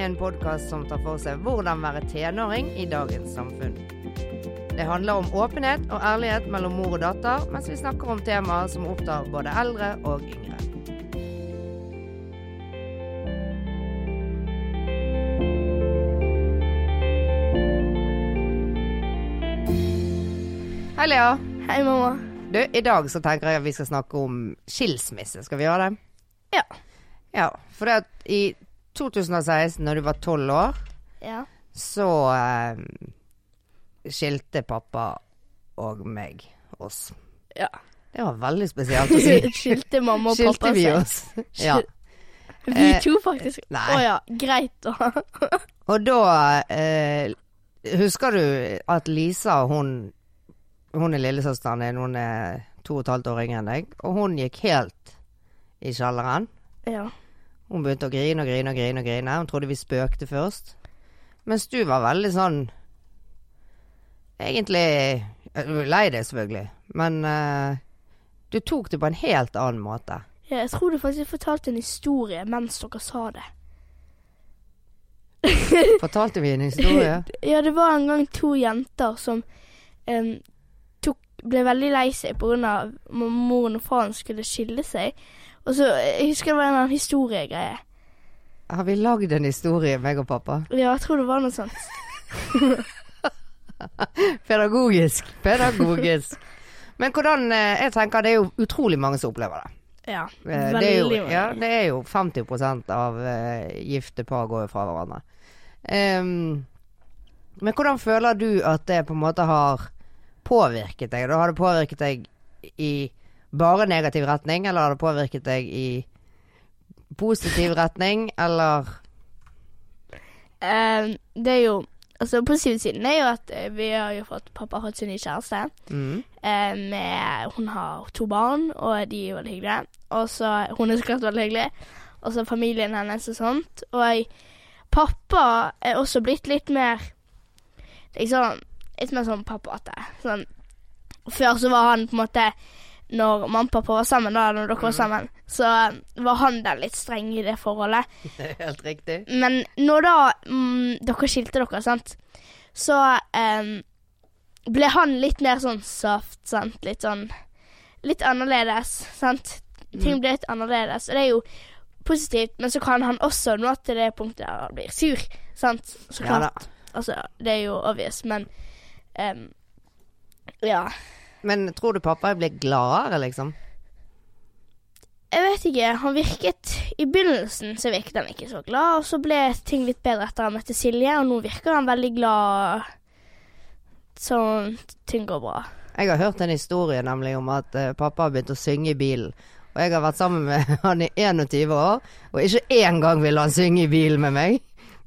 Er en podkast som tar for seg hvordan være tenåring i dagens samfunn. Det handler om åpenhet og ærlighet mellom mor og datter, mens vi snakker om temaer som opptar både eldre og yngre. Hei, Lea. Hei, mamma. Du, I dag så tenker jeg at vi skal snakke om skilsmisse. Skal vi gjøre det? Ja. Ja, for det at i 2016, når du var tolv år, Ja. så eh, skilte pappa og meg oss. ja. Det var veldig spesielt å si. Skilte mamma og Skilte pappa vi seg? oss. Ja. Vi Eh, to, faktisk. Å nei. ja, greit da. Og da eh, Husker du at Lisa, hun Hun er lillesøsteren din, hun er to og et halvt år yngre enn deg, og hun gikk helt i kjelleren. ja. Hun begynte å grine og grine og grine. og grine Hun trodde vi spøkte først. Mens du var veldig sånn Egentlig lei deg, selvfølgelig, men uh, du tok det på en helt annen måte. ja. Jeg tror du faktisk fortalte en historie mens dere sa det. Fortalte vi en historie? Ja, det var en gang to jenter som um, tok, ble veldig lei seg pga. moren og faren skulle skille seg. Og så Jeg husker det var en eller annen historiegreie. Har vi lagd en historie, meg og pappa? Ja, jeg tror det var noe sånt. Pedagogisk. Pedagogisk. Men hvordan eh, Jeg tenker det er jo utrolig mange som opplever det. Ja, veldig Det er jo, ja, det er jo 50% av eh, gifte par går fra hverandre. Um, men hvordan føler du at det på en måte har påvirket deg? Da Har det påvirket deg i bare negativ retning, eller har det påvirket deg i positiv retning, eller Em, det er jo Altså, positive siden er jo at eh, vi har jo fått Pappa har fått sin nye kjæreste. mm, Eh, med, hun har to barn, og de er veldig hyggelige. Og så Hun er så klart veldig hyggelig. Og så familien hennes og sånt. Og pappa er også blitt litt mer Liksom litt mer sånn pappate. Sånn Før så var han på en måte Når mamma og pappa var sammen, da når dere var sammen, så var han den litt streng i det forholdet. Det helt riktig. Men når da mm, dere skilte dere, sant, så um, ble han litt mer sånn soft, sant. Litt sånn Litt annerledes, sant. Ting ble litt annerledes. Og det er jo positivt, men så kan han også nå til det punktet der han blir sur, sant. Så klart. Ja, Altså, det er jo obvious, men um, Ja. Men tror du pappa ble gladere, liksom? Jeg vet ikke. Han virket I begynnelsen så virket han ikke så glad, og så ble ting litt bedre etter han møtte Silje, og nå virker han veldig glad sånn ting går bra. Jeg har hørt en historie nemlig om at uh, pappa har begynt å synge i bilen. Og jeg har vært sammen med han i 21 år, og ikke én gang ville han synge i bilen med meg.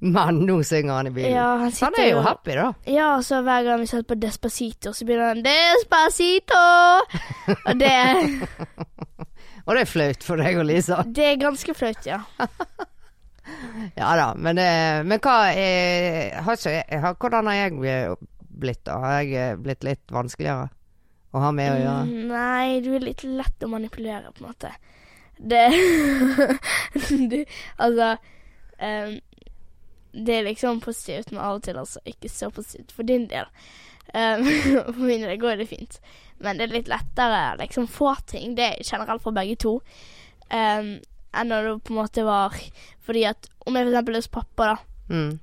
Men nå synger han i bilen. Ja, han han er jo og, happy, da. Ja, og så hver gang vi setter på Despacito, så begynner han Despacito! Og det, Og det er flaut for deg og Lisa. det er ganske flaut, ja. Ja da, men, men hva er, har ikke, Hvordan har jeg blitt, da? Har jeg eh, blitt litt vanskeligere å ha med å gjøre? Mm, Nei, du er litt lett å manipulere, på en måte. Det du, Altså em, Det er liksom positivt, men av og til altså ikke så positivt for din del. Um, for min del går det fint. Men det er litt lettere liksom få ting. Det er generelt for begge to. Um, enn når det på en måte var Fordi at om jeg for eksempel er hos pappa, da, Mm.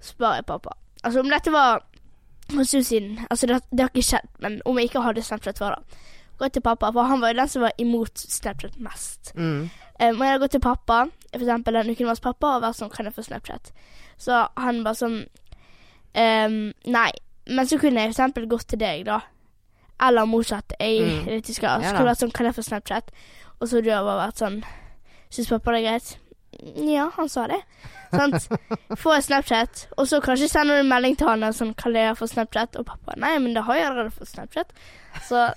spør jeg pappa. Altså om dette var en stund siden Altså det, det har ikke skjedd, men om jeg ikke hadde Snapchat før, da. Gå til pappa, for han var jo den som var imot Snapchat mest. Mm. Um, og jeg har gått til pappa, for eksempel den uken var hos pappa, og vært sånn Kan jeg få Snapchat? Så han bare sånn um, Nei. Men så kunne jeg for eksempel gått til deg, da. Eller motsatt. Jeg Mm. vet ikke, usikker. Ja vært sånn Kan jeg få Snapchat? Og så du har bare vært sånn Syns pappa det er greit? Ja, han sa det. Sant? Får jeg Snapchat, og så kanskje sender du melding til han sånn Kan jeg få Snapchat? Og pappa Nei, men da har jeg allerede fått Snapchat. Så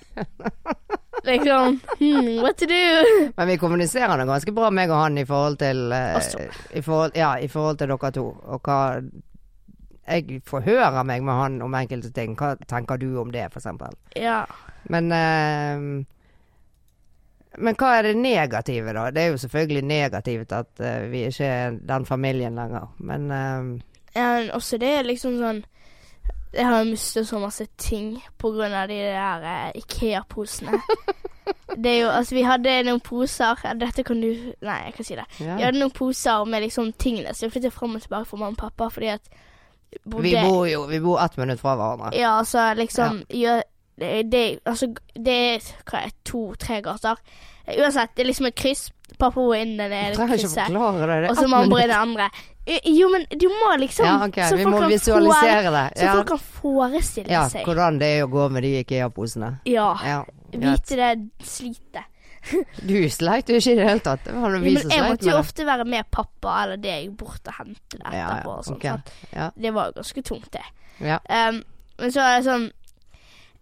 liksom hmm, What to do? Men vi kommuniserer nå ganske bra, meg og han, i forhold til eh, i forhold, Ja, i forhold til dere to. Og hva Jeg forhører meg med han om enkelte ting. Hva tenker du om det, for eksempel? Ja. Men eh, Men hva er det negative, da? Det er jo selvfølgelig negativt at uh, vi ikke er den familien lenger, men uh, Ja, også det er liksom sånn Jeg har mistet så masse ting på grunn av de der uh, Ikea-posene. det er jo Altså, vi hadde noen poser Dette kan du Nei, jeg kan si det. ja. Vi hadde noen poser med liksom tingene, så vi flyttet fram og tilbake for mamma og pappa fordi at Vi bor jo vi bor ett minutt fra hverandre. Ja, altså liksom gjør det, det, altså, det er hva er to-tre gater. Uansett, det er liksom et kryss. Pappa bor inn det ikke krysset. det. det Og så mamma bor i det andre. Jo, men du må liksom Ja, okay. så vi folk må kan visualisere det. Så Ja. folk kan forestille ja, seg. hvordan det er å gå med de Ikea-posene. Ja. Ja. Vite det slitet. Du sleit jo ikke i det hele tatt. Det Ja, men jeg måtte jo det. ofte være med pappa eller deg bort og hente det etterpå. og sånt, okay. Ja, Det var jo ganske tungt, det. ja. Um, men så er det sånn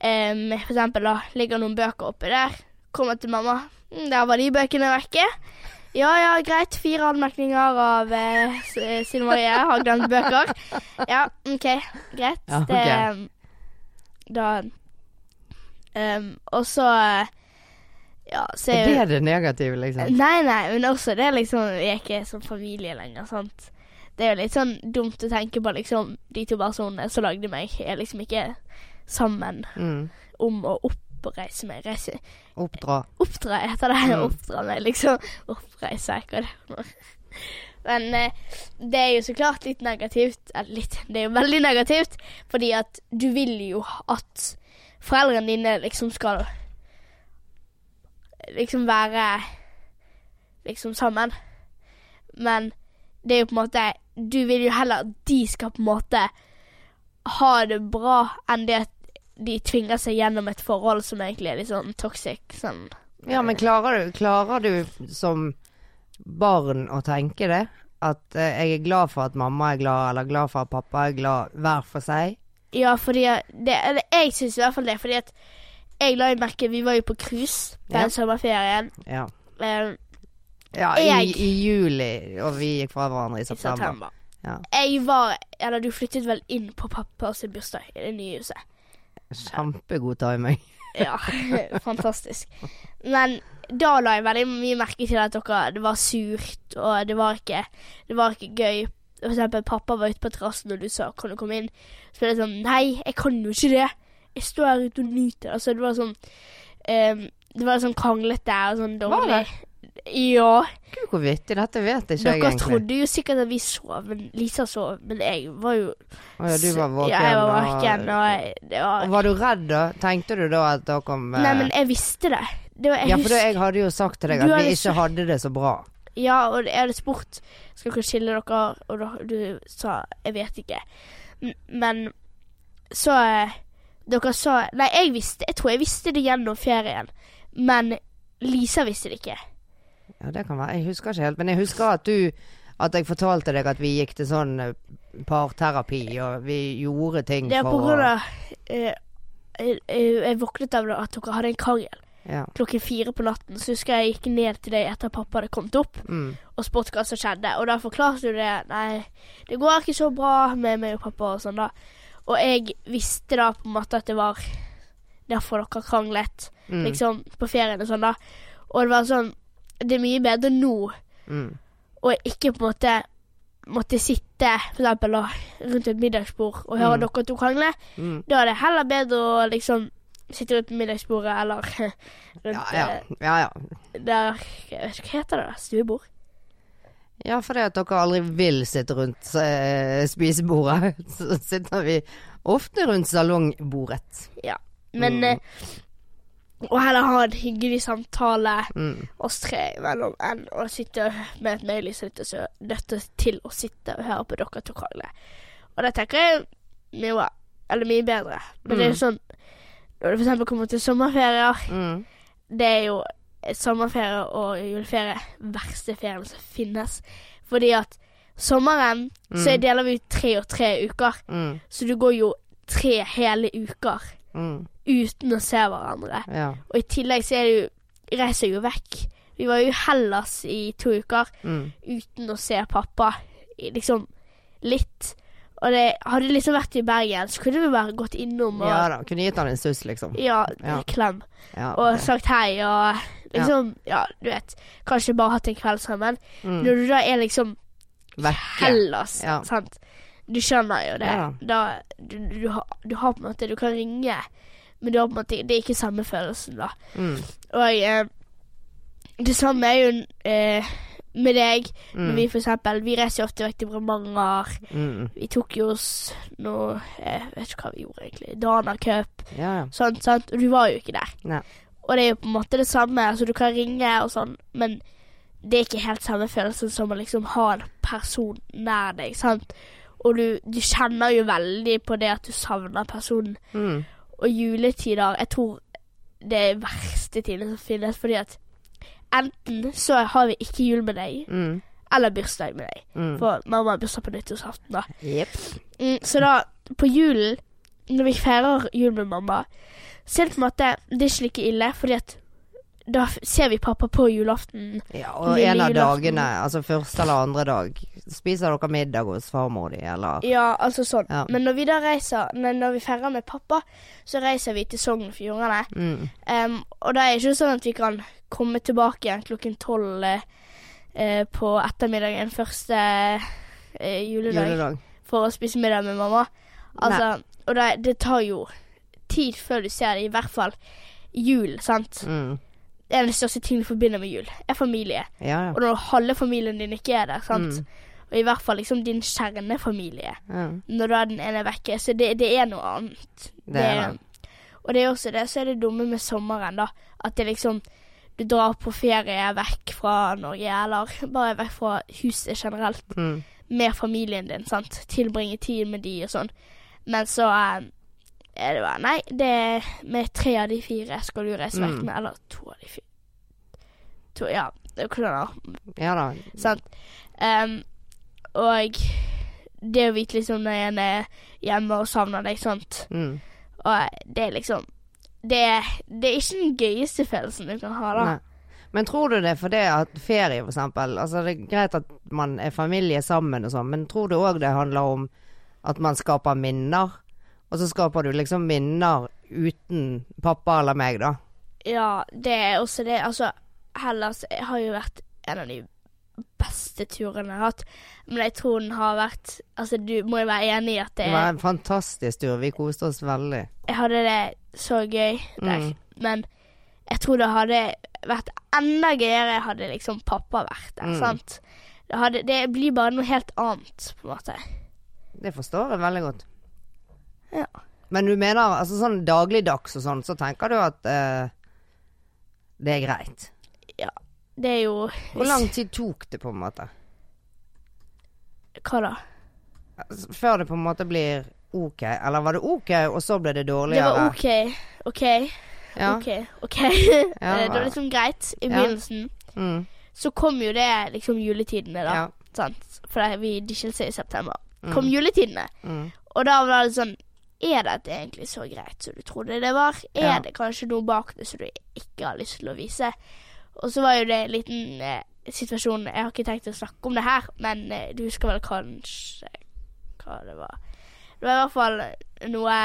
um, For eksempel, da ligger noen bøker oppi der. Kommer til mamma. «Mm, Der var de bøkene vekke. Ja ja, greit. Fire anmerkninger av eh, Sine Marie. Har glemt bøker. Ja, OK. Greit. Ja, ok. Det Da um, Og så Ja, så Er er det det negative, liksom? Nei, nei, men også det liksom Vi er ikke som familie lenger, sant. Det er jo litt sånn dumt å tenke på liksom De to personene som lagde meg, er liksom ikke sammen Mm. om å oppreise meg. Reise Oppdra. Oppdra, heter det. Mm. Oppdra meg, liksom. Oppreise, hva er det for noe? Men eh, det er jo så klart litt negativt. Eller litt, det er jo veldig negativt. Fordi at du vil jo at foreldrene dine liksom skal liksom være liksom sammen. Men det er jo på en måte Du vil jo heller at de skal på en måte ha det bra, enn det at de tvinger seg gjennom et forhold som egentlig er litt sånn toxic. Sånn. Ja, men klarer du, klarer du som barn å tenke det? At eh, jeg er glad for at mamma er glad, eller glad for at pappa er glad, hver for seg? Ja, fordi det, eller jeg syns i hvert fall det. Fordi at jeg la jo merke Vi var jo på cruise den Ja. sommerferien. Ja. eh, ja i, Jeg- I juli, og vi gikk fra hverandre i I september. september. Ja. Jeg var Eller du flyttet vel inn på pappas bursdag i det nye huset. Kjempegod timing. Ja, fantastisk. Men da la jeg veldig mye merke til at dere Det var surt, og det var ikke Det var ikke gøy. For eksempel, pappa var ute på terrassen, og du sa 'kan du komme inn'? Så ble det sånn 'nei, jeg kan jo ikke det'. Jeg står her ute og nyter. Altså, det var sånn um, Det var sånn kranglete og sånn Var dårlig. Ja. Gud, hvor vittig. Dette vet ikke jeg Dere trodde jo sikkert at vi sov, men Lisa sov. Men jeg var jo Å ja, du var våken. Ja, jeg var våken, og og, det var Og Var du redd da? Tenkte du da at da kom eh, Nei, men jeg visste det. det var, jeg Ja, for husker- jeg hadde jo sagt til deg at vi ikke hadde det så bra. Ja, og jeg hadde spurt Skal dere skille dere, og da, du sa jeg vet ikke. Men så eh, Dere sa Nei, jeg visste Jeg tror jeg visste det gjennom ferien, men Lisa visste det ikke. Ja, det kan være. Jeg husker ikke helt. Men jeg husker at du At jeg fortalte deg at vi gikk til sånn eh, parterapi, og vi gjorde ting Det er på grunn av eh, jeg, jeg våknet av at dere hadde en krangel Ja. klokken fire på natten. Så husker jeg jeg gikk ned til deg etter at pappa hadde kommet opp. Mm. og spurte hva som skjedde. Og da forklarte du det. Nei, det går ikke så bra med meg og pappa og sånn, da. Og jeg visste da på en måte at det var derfor dere kranglet, Mm. liksom, på ferien og sånn, da. Og det var sånn Det er mye bedre nå Mm. ikke på en måte måtte sitte for eksempel da, rundt et middagsbord og høre Mm. dere to krangle. Mm. Da er det heller bedre å liksom sitte rundt middagsbordet eller rundt Ja, ja. eh, ja, ja. der Jeg vet ikke hva heter det? da? Stuebord? Ja, fordi at dere aldri vil sitte rundt eh, spisebordet, så sitter vi ofte rundt salongbordet. Ja, Men Mm. eh, Og heller ha en hyggelig samtale Mm. oss tre imellom enn å sitte med et mailis og så nødt til å sitte og høre på dere to krangle. Og det tenker jeg mye. Eller mye bedre. Men det er Mm. jo sånn Når det eksempel kommer til sommerferier Mm. Det er jo sommerferie og juleferie verste ferien som finnes. Fordi at sommeren så Mm. deler vi ut tre og tre uker. Mm. Så du går jo tre hele uker Mm. uten å se hverandre. Ja. Og i tillegg så er det jo reiser jo vekk. Vi var jo i Hellas i to uker Mm. uten å se pappa. Liksom litt. Og det hadde liksom vært i Bergen, så kunne vi bare gått innom og ja da. Kunne gitt han en suss, liksom. ja, Ja. klem. Ja, Og sagt hei og liksom Ja, du vet. Kanskje bare hatt en kveld sammen. Mm. Når du da er liksom Vekke. Hellas, Ja. sant. Du skjønner jo det. Ja. Da, du, du, har, du har på en måte Du kan ringe, men du har på en måte Det er ikke samme følelsen, da. Mm. Og eh, det samme er jo eh, med deg. Mm. vi for eksempel Vi reiser jo ofte vekk til Bremanger. Mm. Vi tok jo oss noe Jeg vet ikke hva vi gjorde, egentlig. Dana Cup. Ja, ja. Sånn, sant? Og du var jo ikke der. Ne. Og det er jo på en måte det samme. Altså, du kan ringe og sånn, men det er ikke helt samme følelsen som å liksom ha en person nær deg, sant. Og du, du kjenner jo veldig på det at du savner personen. Mm. Og juletider Jeg tror det er verste tiden som finnes, fordi at enten så har vi ikke jul med deg, Mm. eller bursdag med deg. Mm. For mamma har bursdag på nyttårsaften, da. Yep. Mm, så da, på julen, når vi feirer jul med mamma, så er det på en måte Det er ikke like ille, fordi at da ser vi pappa på julaften. Ja, og en av dagene, altså første eller andre dag, spiser dere middag hos farmor di, eller Ja, altså sånn. Ja. Men når vi da reiser men når vi feirer med pappa, så reiser vi til Sogn og Fjordane. mm. Um, og det er ikke sånn at vi kan komme tilbake igjen klokken tolv eh, på ettermiddagen første uh, juledag juledag? for å spise middag med mamma. Altså, og det, det tar jo tid før du ser det, i hvert fall jul, sant. Mm. Det er den største tingen du forbinder med jul, er familie. Ja, ja. Og når halve familien din ikke er der, sant. Mm. Og i hvert fall liksom din kjernefamilie. ja. Når da den ene er vekke. Så det, det er noe annet. Det er det. Og det er også det, så er det dumme med sommeren, da. At det liksom Du drar på ferie vekk fra Norge, eller bare vekk fra huset generelt, Mm. med familien din, sant. Tilbringe tid med de og sånn. Men så eh, er det bare Nei, det er med tre av de fire skal du reise vekk Mm. med. Eller to av de fire. To, ja, det hvordan Ja da. Sant. Um, og det å vite liksom når en er hjemme og savner deg, sant. Mm. Og det er liksom Det, det er ikke den gøyeste følelsen du kan ha, da. Nei. Men tror du det er fordi at ferie, for eksempel Altså, det er greit at man er familie sammen og sånn, men tror du òg det handler om at man skaper minner? Og så skaper du liksom minner uten pappa eller meg, da. Ja, det er også det. Altså, Hellas har jo vært en av de beste turene jeg har hatt. Men jeg tror den har vært Altså, du må jo være enig i at det Det var en fantastisk tur. Vi koste oss veldig. Jeg hadde det så gøy der. Mm. Men jeg tror det hadde vært enda gøyere hadde liksom pappa vært der, Mm. sant. Det, hadde, det blir bare noe helt annet, på en måte. Det forstår jeg veldig godt. Ja. Men du mener altså sånn dagligdags og sånn, så tenker du at eh, det er greit? Ja, Det er jo Hvor lang tid tok det, på en måte? Hva da? Altså, Før det på en måte blir ok? Eller var det ok, og så ble det dårligere? Det var OK. OK. Ja. OK. ok. Ja, det var liksom greit i Ja. begynnelsen. Mm. Så kom jo det liksom juletidene, da. Ja. Sant? For vi de skilte i september. Mm. Kom juletidene. Mm. Og da var det sånn Er dette egentlig så greit som du trodde det var? Er Ja. det kanskje noe bak det som du ikke har lyst til å vise? Og så var jo det en liten eh, situasjon Jeg har ikke tenkt å snakke om det her, men eh, du husker vel kanskje hva det var? Det var i hvert fall noe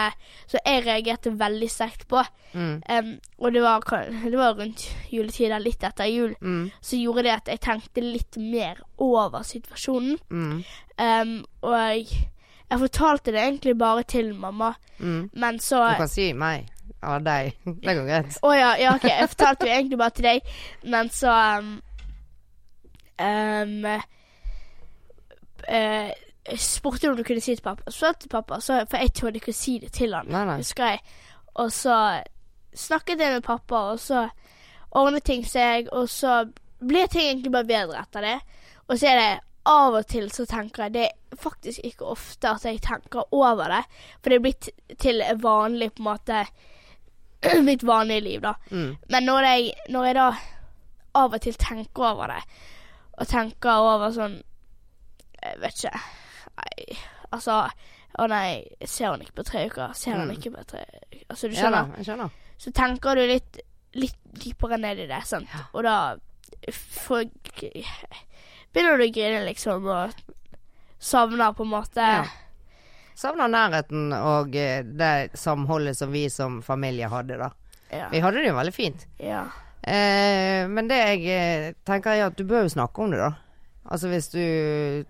som jeg reagerte veldig sterkt på. Mm. Um, og det var, det var rundt juletida, litt etter jul. Mm. Så gjorde det at jeg tenkte litt mer over situasjonen. Mm. Um, og jeg fortalte det egentlig bare til mamma, Mm. men så Du kan si meg. Eller deg. Det går greit. Å ja, ja, OK. Jeg fortalte jo egentlig bare til deg, men så um, um, uh, Jeg spurte om du kunne si det til pappa. Så til pappa, så, for jeg trodde ikke å si det til han. Nei, nei. Husker jeg. Og så snakket jeg med pappa, og så ordnet ting seg, og så ble ting egentlig bare bedre etter det. Og så er det av og til så tenker jeg Det er faktisk ikke ofte at jeg tenker over det, for det er blitt til vanlig på en måte mitt vanlige liv, da. Mm. Men når jeg, når jeg da av og til tenker over det, og tenker over sånn Jeg vet ikke. Nei, altså Å nei, ser han ikke på tre uker? Ser han Mm. ikke på tre Altså, du Ja jeg skjønner. Så tenker du litt, litt dypere ned i det, sant. Og da får Begynner du å grine, liksom, og savner på en måte Ja. Savner nærheten og eh, det samholdet som vi som familie hadde, da. Ja. Vi hadde det jo veldig fint. ja. Eh, men det jeg eh, tenker er at du bør jo snakke om det, da. Altså hvis du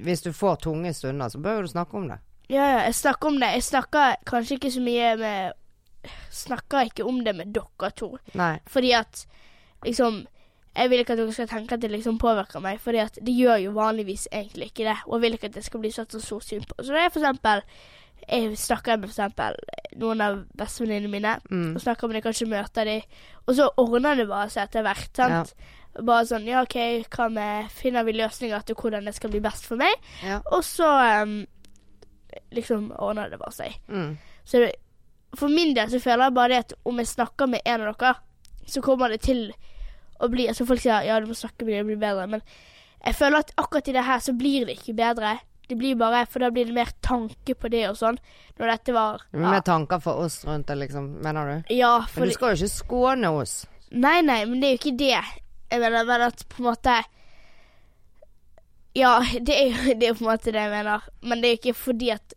Hvis du får tunge stunder, så bør du snakke om det. Ja, ja, jeg snakker om det. Jeg snakker kanskje ikke så mye med Snakker ikke om det med dere to. Nei. Fordi at liksom Jeg vil ikke at dere skal tenke at det liksom påvirker meg, at det gjør jo vanligvis egentlig ikke det. Og jeg vil ikke at det skal bli satt så stor syn på. Så når er for eksempel Jeg snakker med for eksempel noen av bestevenninnene mine. Mm. Og snakker med dem, kanskje møter de. Og så ordner det bare seg etter hvert. sant? Bare sånn Ja, OK, hva med Finner vi løsninger til hvordan det skal bli best for meg? Ja. Og så um, liksom ordner det bare seg. Mm. Så for min del så føler jeg bare det at om jeg snakker med en av dere, så kommer det til å bli Altså folk sier ja, du må snakke med dem, det blir bedre, men jeg føler at akkurat i det her så blir det ikke bedre. Det blir bare For da blir det mer tanke på det og sånn. Når dette var Med tanker for oss rundt det, liksom, mener du? Ja, Men du skal jo ikke skåne oss. Nei, nei, men det er jo ikke det. Jeg mener men at på en måte Ja, det er jo det er på en måte det jeg mener. Men det er jo ikke fordi at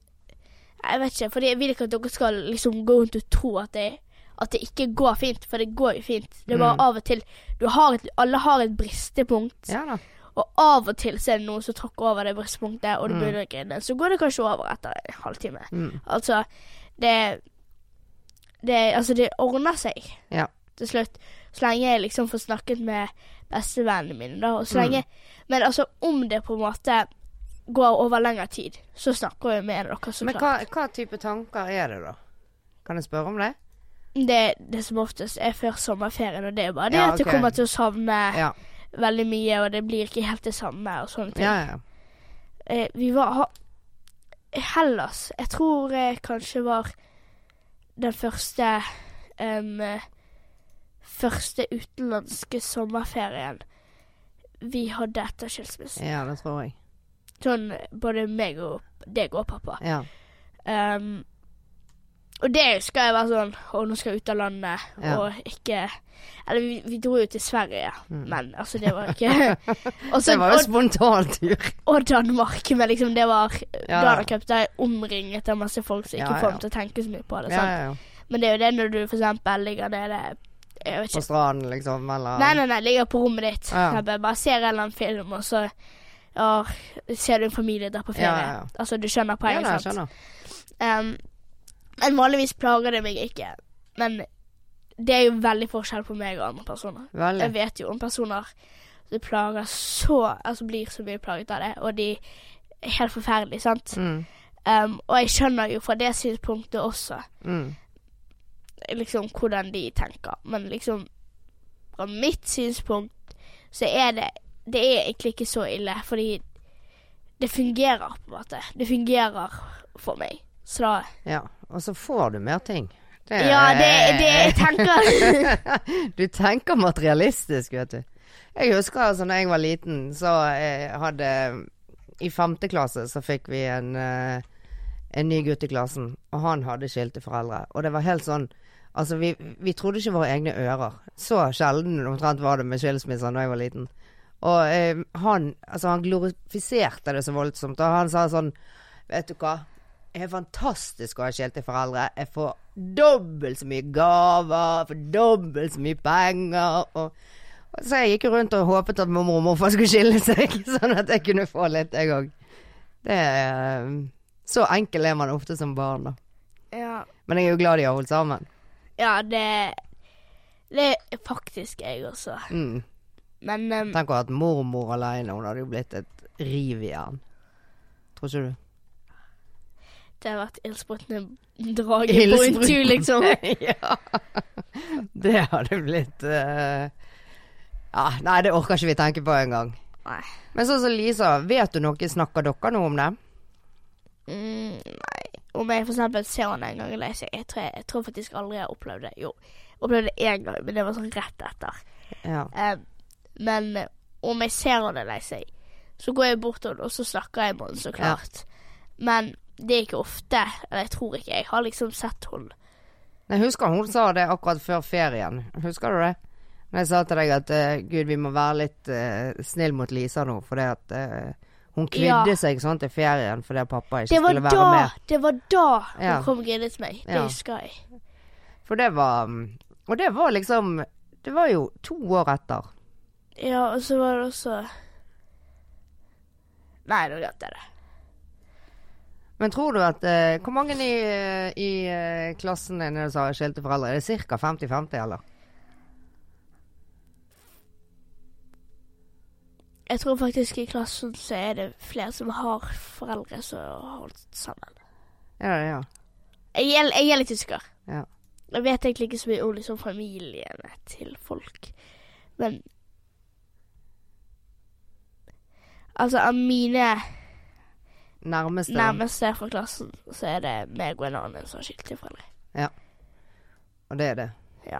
Jeg vet ikke. Fordi jeg vil ikke at dere skal liksom gå rundt og tro at det, at det ikke går fint. For det går jo fint. Det er bare Mm. av og til du har et, Alle har et bristepunkt. Ja da. Og av og til så er det noen som tråkker over det bristepunktet, og du Mm. begynner å grine. Så går det kanskje over etter en halvtime. Mm. Altså, det Det Altså, det ordner seg Ja. til slutt. Så lenge jeg liksom får snakket med bestevennene mine, da. Og så lenge Men altså, om det på en måte går over lengre tid, så snakker jeg med dere, så Men klart. hva, hva type tanker er det, da? Kan jeg spørre om det? Det, det som oftest er før sommerferien, og det er bare det Ja, at du kommer til å savne Ja. veldig mye, og det blir ikke helt det samme og sånne ting. Ja, ja. Eh, vi var ha, Hellas. Jeg tror jeg kanskje var den første eh, Første utenlandske sommerferien vi hadde etter skilsmissen. Ja, det tror jeg. Sånn både meg og deg og pappa. Ja. Em, og det skal jeg være sånn Å, nå skal jeg ut av landet, Ja. og ikke Eller vi, vi dro jo til Sverige, Mm. men altså, det var ikke også, Det var jo og, spontantur. og Danmark, men liksom det var Ja. da Cup, der er omringet av masse folk som ikke Ja, får meg til å tenke så mye på det. Men det er jo det når du eksempel ligger nede Jeg vet På stranden, liksom, eller Nei, nei, nei, ligger på rommet ditt. Ja. Jeg bare, ser en eller annen film, og så og, ser du en familie der på ferie. Altså, du skjønner poenget, Ja, jeg sant? skjønner. Um, men vanligvis plager det meg ikke. Men det er jo veldig forskjell på meg og andre personer. Veldig. Jeg vet jo om personer som plager så Altså blir så mye plaget av det, og de er helt forferdelige, sant. Mm. Um, og jeg skjønner jo fra det synspunktet også Mm. liksom hvordan de tenker. Men liksom fra mitt synspunkt så er det Det er egentlig ikke så ille, fordi det fungerer, på en måte. Det fungerer for meg. Så Ja. Og så får du mer ting. Det Ja, det, det jeg tenker Du tenker materialistisk, vet du. Jeg husker altså da jeg var liten, så eh, hadde I femte klasse så fikk vi en, eh, en ny gutt i klassen, og han hadde skilte foreldre. Og det var helt sånn Altså, vi, vi trodde ikke våre egne ører. Så sjelden omtrent var det med skilsmisser da jeg var liten. Og eh, han Altså, han glorifiserte det så voldsomt, og han sa sånn Vet du hva? Er fantastisk å ha skilte foreldre. Jeg får dobbelt så mye gaver, jeg får dobbelt så mye penger. Og, og så jeg gikk rundt og håpet at mormor og morfar skulle skille seg, sånn at jeg kunne få litt, jeg òg. Er Så enkel er man ofte som barn, da. Ja, Men jeg er jo glad de har holdt sammen. ja det Det er faktisk jeg også. Mm. Men um, Tenk å ha hatt mormor alene, hun hadde jo blitt et riv i rivjern. Tror ikke du? Det har vært ildsprutende drage på en tur, liksom. ja. Det hadde blitt uh... Ja, nei, det orker ikke vi tenke på engang. Men sånn som Lisa, vet du noe? Snakker dere noe om det? Mm, nei. Om jeg eksempel ser han en gang i lei jeg, tror- jeg tror faktisk aldri jeg har opplevd det. Jo, opplevde det én gang, men det var sånn rett etter. Ja. Um, men eh, om jeg ser han lei seg, så går jeg bort til henne, og så snakker jeg med han, så klart. Men det er ikke ofte. Eller jeg tror ikke jeg har liksom sett hun. Jeg husker hun sa det akkurat før ferien. Husker du det? Når jeg sa til deg at uh, gud, vi må være litt uh, snill mot Lisa nå, fordi at uh, hun kvidde Ja. seg sånn til ferien fordi pappa ikke skulle være da med. Det var da hun Ja. kom og grillet meg. Det Ja. husker jeg. For det var mm, Og det var liksom Det var jo to år etter. Ja, og så var det også Nei, nå glemte jeg det. Men tror du at eh, Hvor mange i, eh, i eh, klassen din er det som har skilte foreldre? Er det ca. 50-50, eller? Jeg tror faktisk i klassen så er det flere som har foreldre som har holdt sammen. Ja, ja. Jeg er, jeg er litt usikker. Ja. Jeg vet egentlig ikke så mye om liksom familiene til folk, men Altså, av mine Nærmeste? nærmeste fra klassen, så er det meg og en annen som har skilt deg. Ja. Og det er det. Ja.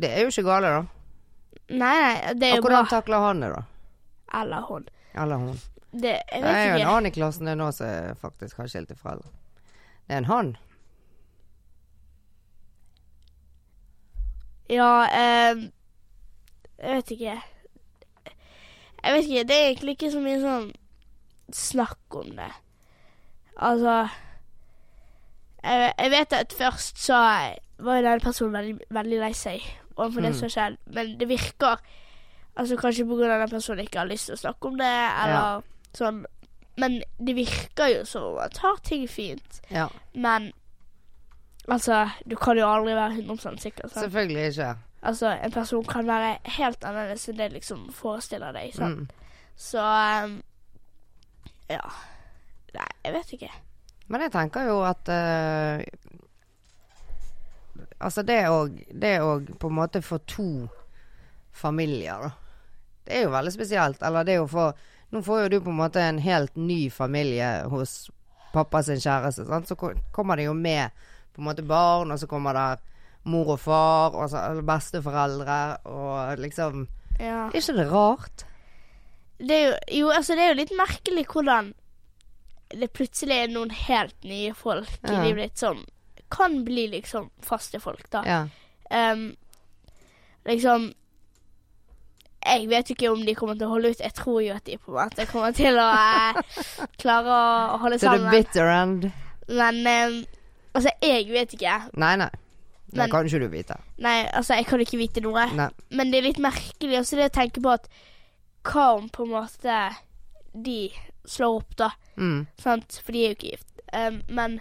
Det er jo ikke gale, da. Nei, nei, det er Og jo bra. hvordan takler han det, da? Eller hun. Eller hun? Det, jeg Det er jo vet en annen i klassen din nå som faktisk har skilte foreldre. Det er en han. Ja, eh, jeg vet ikke. Jeg vet ikke, det er egentlig ikke så mye sånn snakk om det. Altså Jeg, jeg vet at først så var jo denne personen veldig, veldig lei seg overfor det Mm. som har skjedd, men det virker Altså kanskje at den personen ikke har lyst til å snakke om det, eller sånn. Men det virker jo som om man tar ting fint. Ja, Men altså, du kan jo aldri være 100% sikker. Sant? selvfølgelig ikke. Altså, en person kan være helt annerledes enn det liksom forestiller deg. Sant? Mm. Så um, ja. Nei, jeg vet ikke. Men jeg tenker jo at uh, Altså, det å på en måte få to familier, da. Det er jo veldig spesielt. Eller det å få Nå får jo du på en måte en helt ny familie hos pappa sin kjæreste. Sant? Så kommer det jo med på en måte barn, og så kommer det mor og far, og så besteforeldre, og liksom Ja. Er ikke det rart? Det er jo, jo, altså, det er jo litt merkelig hvordan det plutselig er noen helt nye folk i Ja. livet ditt som kan bli liksom faste folk, da. Ja. Um, liksom Jeg vet jo ikke om de kommer til å holde ut. Jeg tror jo at de på en måte kommer til å eh, klare å holde sammen. To the bitter end. Men um, altså, jeg vet ikke. Nei, nei. Det kan ikke du vite. Nei, altså, jeg kan ikke vite noe. Nei. Men det er litt merkelig også det å tenke på at hva om på en måte de slår opp, da? Mm. Sant? For de er jo ikke gift. Um, men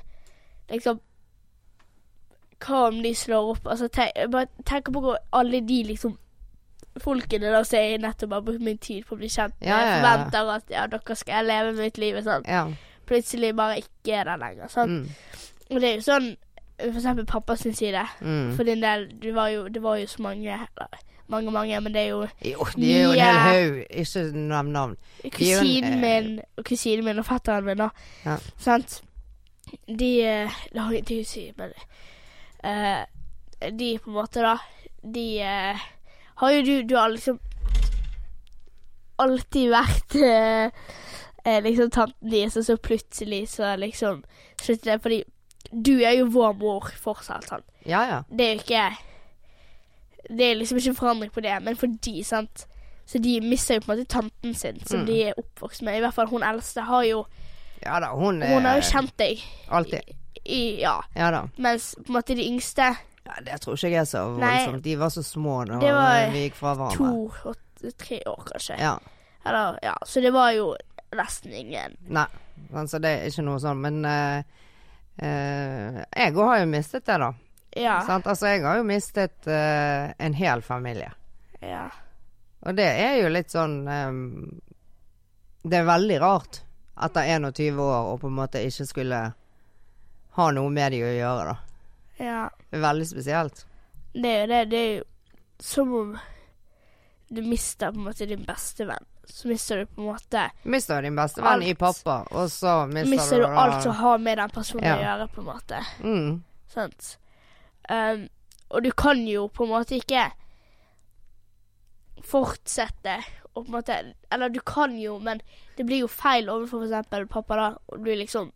liksom Hva om de slår opp? Altså, tenk, bare tenk på hvor alle de liksom folkene da som jeg nettopp har brukt min tid på å bli kjent med, Ja, ja, ja. forventer at ja, dere skal leve mitt liv sånn. Ja. Plutselig bare ikke er der lenger. Sant? Mm. Og det er jo sånn for eksempel pappa sin side. Mm. For din del, det var jo, det var jo så mange eller, Mange, mange, men det er jo Jo, det er jo en hel haug. Ikke nevn navn. kusinen eh, min og kusinen min og fetteren min, da. Ja. Sant? De Det har ingenting å si, men uh, De på en måte, da De uh, har jo du Du har liksom alltid vært eh, liksom tanten deres, og så plutselig så liksom slutter det fordi du er jo vår mor fortsatt, sant. Ja, ja. Det er jo ikke Det er liksom ikke forandring på det, men for de, sant Så de mister jo på en måte tanten sin, som Mm. de er oppvokst med. I hvert fall hun eldste har jo Ja da, hun er Hun har jo kjent deg Alltid. Ja. Ja da. Mens på en måte de yngste, Ja, det tror ikke jeg er så voldsomt. De var så små da Det var vi gikk fra hverandre. to og tre år, kanskje. Ja. Eller ja, så det var jo nesten ingen. Nei, altså det er ikke noe sånn. Men uh, uh, jeg òg har jo mistet det, da. Ja. Sant? Altså, jeg har jo mistet uh, en hel familie. ja. Og det er jo litt sånn um, Det er veldig rart etter 21 år å på en måte ikke skulle ha noe med de å gjøre, da. ja. Veldig spesielt. Det er jo det. Det er jo som om du mister på en måte din beste venn. Så mister du på en måte Mister din beste venn i pappa, og så mister, Mister du du alt som har med den personen Ja. å gjøre, på en måte. mm. Sant? Um, og du kan jo på en måte ikke fortsette å på en måte Eller du kan jo, men det blir jo feil overfor for eksempel pappa, da, og du liksom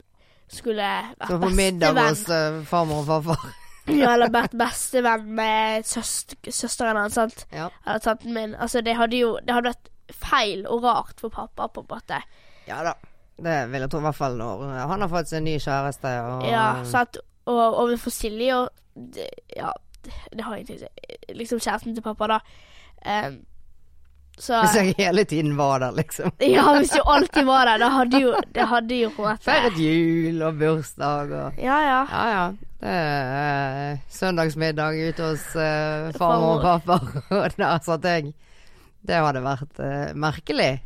skulle vært på middag hos uh, farmor og farfar. Ja, eller vært bestevenn med søst søsteren hans, sant. Ja. Eller tanten min. Altså, det hadde jo Det hadde vært feil og rart for pappa, på en måte. ja da. Det vil jeg tro i hvert fall når han har fått seg ny kjæreste. Og, Ja, sant. Og overfor Silje og det, Ja, Det har ingenting å si. Liksom kjæresten til pappa, da. Um, så Hvis jeg hele tiden var der, liksom. Ja, hvis du alltid var der, Det hadde jo Det hadde jo på en måte Feiret jul og bursdag og Ja, ja. Ja ja. Det er eh, søndagsmiddag ute hos uh, farmor og pappa, og der satt jeg. Det hadde vært uh, merkelig.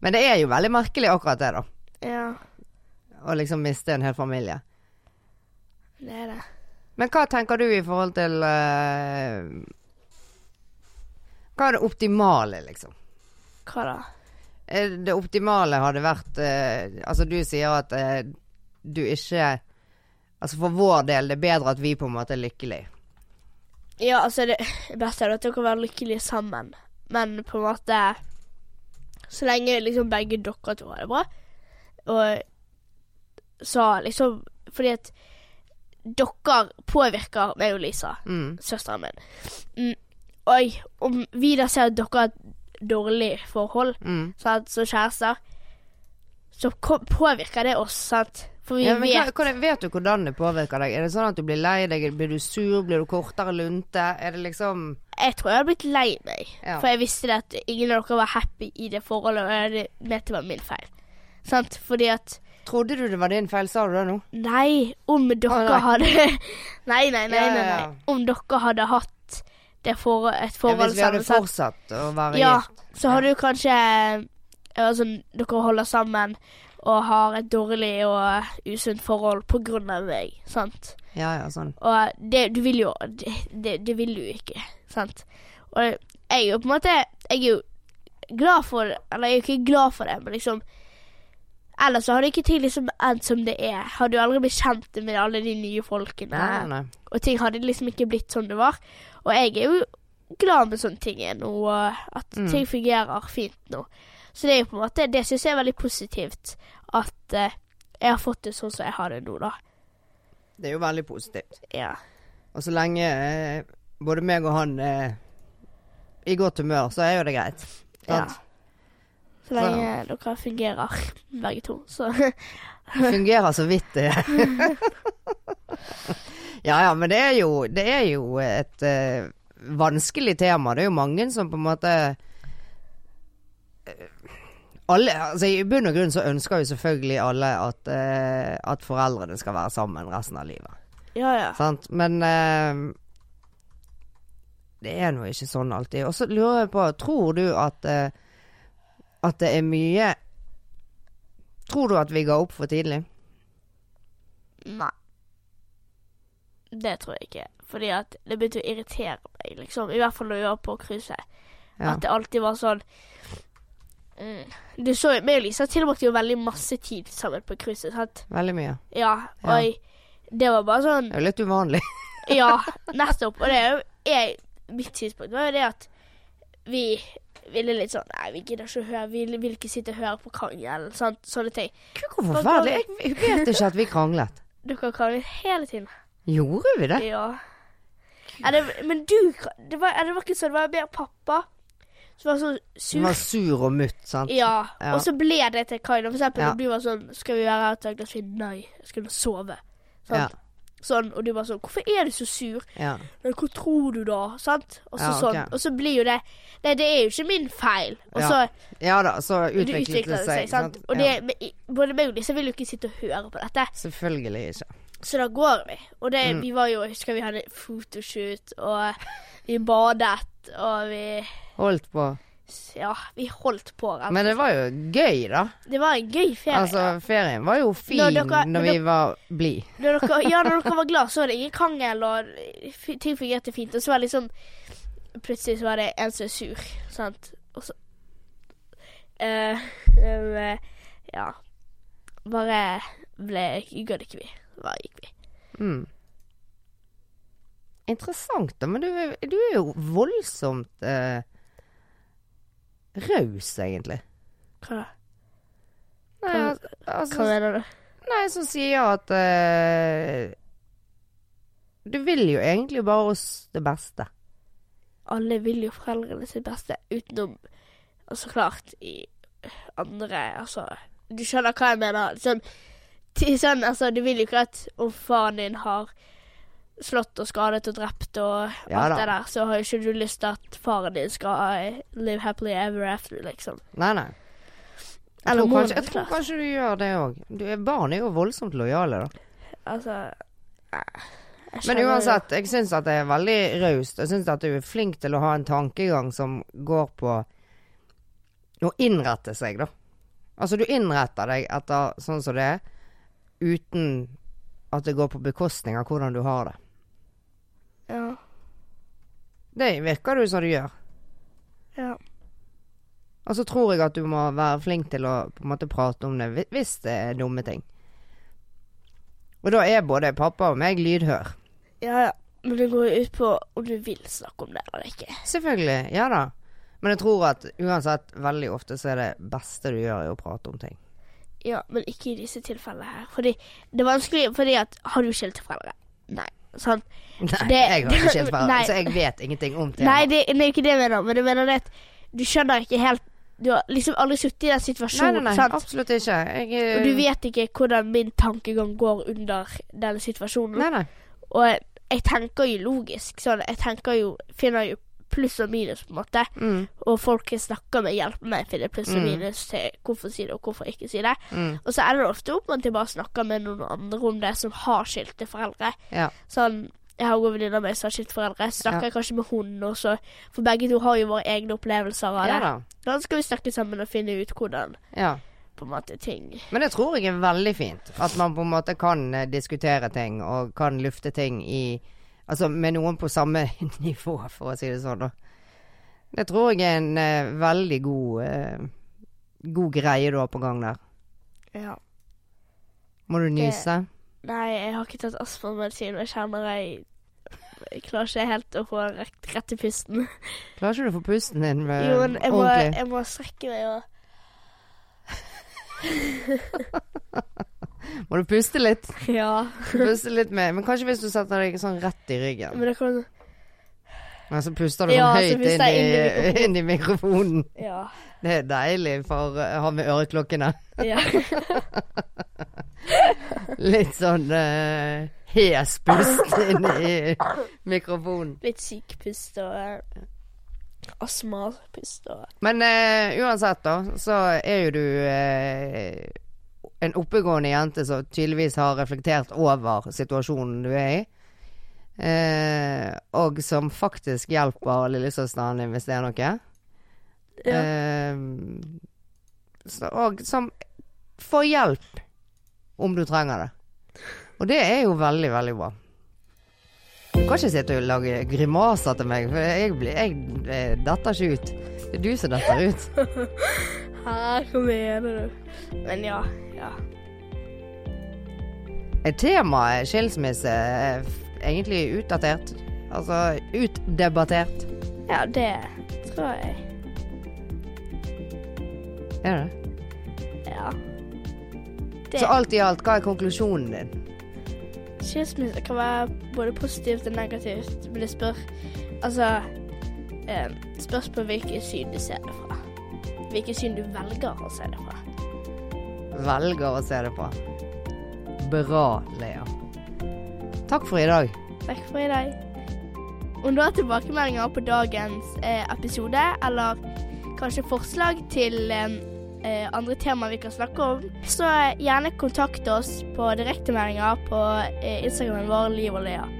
Men det er jo veldig merkelig akkurat det, da. Ja, Å liksom miste en hel familie. Det er det. Men hva tenker du i forhold til eh, Hva er det optimale, liksom? Hva da? Eh, Det optimale hadde vært eh, Altså, du sier at eh, du ikke Altså, for vår del, det er bedre at vi på en måte er lykkelige. Ja, altså, det beste er at dere kan være lykkelige sammen, men på en måte Så lenge liksom begge dere to har det bra, og så liksom Fordi at dere påvirker meg og Lisa, Mm. søsteren min. Mm, og om vi da ser at dere har et dårlig forhold, Mm. sant, som kjærester, så påvirker det oss, sant. For vi Ja, vet hva, vet du hvordan det påvirker deg? Er det sånn at du blir lei deg? Blir du sur? Blir du kortere lunte? Er det liksom Jeg tror jeg hadde blitt lei meg. Ja. For jeg visste det at ingen av dere var happy i det forholdet, og det var min feil. Sant? Fordi at Trodde du det var din feil, sa du det nå? Nei, om dere ah, nei. hadde Nei, nei, nei. Ja, nei, nei. Om dere hadde hatt det for, et Ja, forhold hvis vi hadde fortsatt å være Ja, gift. så hadde du kanskje altså, Dere holder sammen og har et dårlig og usunt forhold på grunn av meg, sant? Ja, ja, sånn. Og det, du vil jo det, det, det vil du ikke, sant? Og jeg er jo på en måte Jeg er jo glad for Eller jeg er jo ikke glad for det, men liksom Ellers så hadde ikke ting liksom endt som det er. Hadde jo aldri blitt kjent med alle de nye folkene. Nei, nei. Og ting hadde liksom ikke blitt som det var. Og jeg er jo glad med sånne ting nå, at Mm. ting fungerer fint nå. Så det er jo på en måte Det syns jeg er veldig positivt. At uh, jeg har fått det sånn som jeg har det nå, da. Det er jo veldig positivt. Ja. Og så lenge eh, både meg og han er i godt humør, så er jo det greit. ja. Så lenge dere fungerer, begge to. Så fungerer så vidt det. ja ja, men det er jo, det er jo et uh, vanskelig tema. Det er jo mange som på en måte eh, alle, altså I bunn og grunn så ønsker jo selvfølgelig alle at, uh, at foreldrene skal være sammen resten av livet. ja, ja. Sant? Men det er nå ikke sånn alltid. Og så lurer jeg på, tror du at at det er mye Tror du at vi ga opp for tidlig? Nei. Det tror jeg ikke. Fordi at det begynte å irritere meg, liksom. I hvert fall når vi var på cruiset. Ja. At det alltid var sånn mm. Du så jo meg og Lisa tilbrakte jo veldig masse tid sammen på cruiset, sant? Veldig mye. Ja, og Ja. jeg, det var bare sånn Det er jo litt uvanlig. Ja, nettopp. Og det er jo Mitt tidspunkt var jo det at vi ville litt sånn Nei, vi gidder ikke å høre Vi vil ikke sitte og høre på krangel. Sånn, Sånne ting. Hvor forferdelig. Jeg vet ikke at vi kranglet. Dere kranglet hele tiden. Gjorde vi det? Ja. det, men du det var, det var ikke sånn. Det var mer pappa som var så sur. Som var sur og mutt, sant? Ja. Ja. Og så ble det til Kaino. For eksempel Ja. når du var sånn Skal vi være til et glass vin? Nei, jeg skulle sove. Sant? Ja. Sånn, og du bare sånn Hvorfor er du så sur? Ja. Men hvor tror du da? Sant? Og så Ja, okay. sånn. Og så blir jo det Nei, det er jo ikke min feil. Og så ja da, så utviklet, utviklet det seg. sant? Og det, både meg og disse vil jo ikke sitte og høre på dette. Selvfølgelig ikke. Så da går vi. Og det, Mm. vi var jo Jeg husker vi hadde fotoshoot, og vi badet, og vi Holdt på. Ja, vi holdt på. rett Men det var jo gøy, da. det var en gøy ferie. Altså, ferien var jo fin Når når, dere- når vi var blide. Ja, når dere var glad, så var det ingen krangel, og ting fungerte fint. Og så var det liksom Plutselig så var det en som er sur, sant. Og så uh, eh, Ja. Bare ble Gadd ikke vi. Bare gikk vi. Mm. Interessant, da. Men du, du er jo voldsomt eh, raus, egentlig. Hva da? Nei, Hva- altså, Hva mener du? nei som sier at uh, Du vil jo egentlig bare oss det beste. Alle vil jo foreldrene sitt beste, utenom Altså klart i andre Altså Du skjønner hva jeg mener? Sånn, sånn altså Du vil jo ikke at om faren din har slått og skadet og drept og Ja alt da. det der, så har ikke du lyst til at faren din skal eh, live happily ever after, liksom. Nei, nei. Jeg Eller tror, kanskje, jeg tror kanskje du gjør det òg. Barn er jo voldsomt lojale, da. Altså Men uansett, jeg syns at det er veldig raust. Jeg syns at du er flink til å ha en tankegang som går på å innrette seg, da. Altså, du innretter deg etter sånn som det er, uten at det går på bekostning av hvordan du har det. Ja. Det virker du som du gjør. ja. Og så tror jeg at du må være flink til å på en måte prate om det hvis det er dumme ting. Og da er både pappa og meg lydhør. Ja, ja. Men det går jo ut på om du vil snakke om det eller ikke. Selvfølgelig. Ja da. Men jeg tror at uansett, veldig ofte så er det beste du gjør, er å prate om ting. Ja, men ikke i disse tilfellene her. Fordi det er vanskelig fordi at Har du skilte foreldre? Nei. Sant? Nei, Det- jeg har ikke skilt Nei. så jeg vet ingenting om temaet. Nei, det, det er ikke det jeg mener. Men jeg mener det at du skjønner ikke helt Du har liksom aldri sittet i den situasjonen, nei, nei, sant? absolutt ikke. Jeg, eh, Og du vet ikke hvordan min tankegang går under denne situasjonen. Nei, nei. Og jeg tenker jo logisk. Sånn, jeg tenker jo Finner jo pluss og minus, på en måte. Mm, Og folk jeg snakker med, hjelper meg å finne pluss og Mm. minus til hvorfor si det og hvorfor ikke si det. mm, Og så ender det ofte opp med at jeg bare snakker med noen andre om det som har skilte foreldre. ja. Sånn, jeg har en god venninne av meg som har skilt foreldre. Snakker Ja. jeg kanskje med hun også. For begge to har jo våre egne opplevelser av ja da. Da skal vi snakke sammen og finne ut hvordan Ja. på en måte ting Men det tror jeg er veldig fint. At man på en måte kan eh, diskutere ting, og kan lufte ting i Altså med noen på samme nivå, for å si det sånn. Det tror jeg er en eh, veldig god eh, God greie du har på gang der. Ja. Må du nyse? Nei, jeg har ikke tatt astmamedisin, og jeg kjenner jeg jeg klarer ikke helt å få rett, i pusten. Klarer ikke du å få pusten din med, Jo, men jeg må, ordentlig? jeg må strekke meg og Må du puste litt? Ja. Puste litt med Men kanskje hvis du setter deg sånn rett i ryggen. Men det kan Men så puster du Ja, sånn så høyt inn puster i, inn i mikrofonen. Ja. Det er deilig for å ha med øreklokkene. ja. Litt sånn uh, hes pust inn i mikrofonen. Litt syk pust og uh, astmapust og Men uh, uansett, da, så er jo du eh, en oppegående jente som tydeligvis har reflektert over situasjonen du er i. Eh, og som faktisk hjelper lillesøsteren din hvis det er noe. Ja. Eh, så, og som får hjelp om du trenger det. Og det er jo veldig, veldig bra. Du kan ikke sitte og lage grimaser til meg, for jeg, blir, jeg jeg detter ikke ut. Det er du som detter ut. Hæ, hva mener du? Men ja, ja. Er temaet skilsmisse eh, egentlig utdatert? Altså utdebattert? Ja, det tror jeg. Er det? Ja. Det, Så alt i alt, hva er konklusjonen din? Skilsmisse kan være både positivt og negativt, men det spør Altså eh, Spørs på hvilket syn du ser det fra. Hvilket syn du velger å se det fra. Velger å se det på. Bra, Lea. Takk for i dag. Takk for i dag. Om du har tilbakemeldinger på dagens eh, episode, eller kanskje forslag til eh, eh, andre temaer vi kan snakke om, så gjerne kontakt oss på direktemeldinger på eh, Instagramen vår Liv og Lea.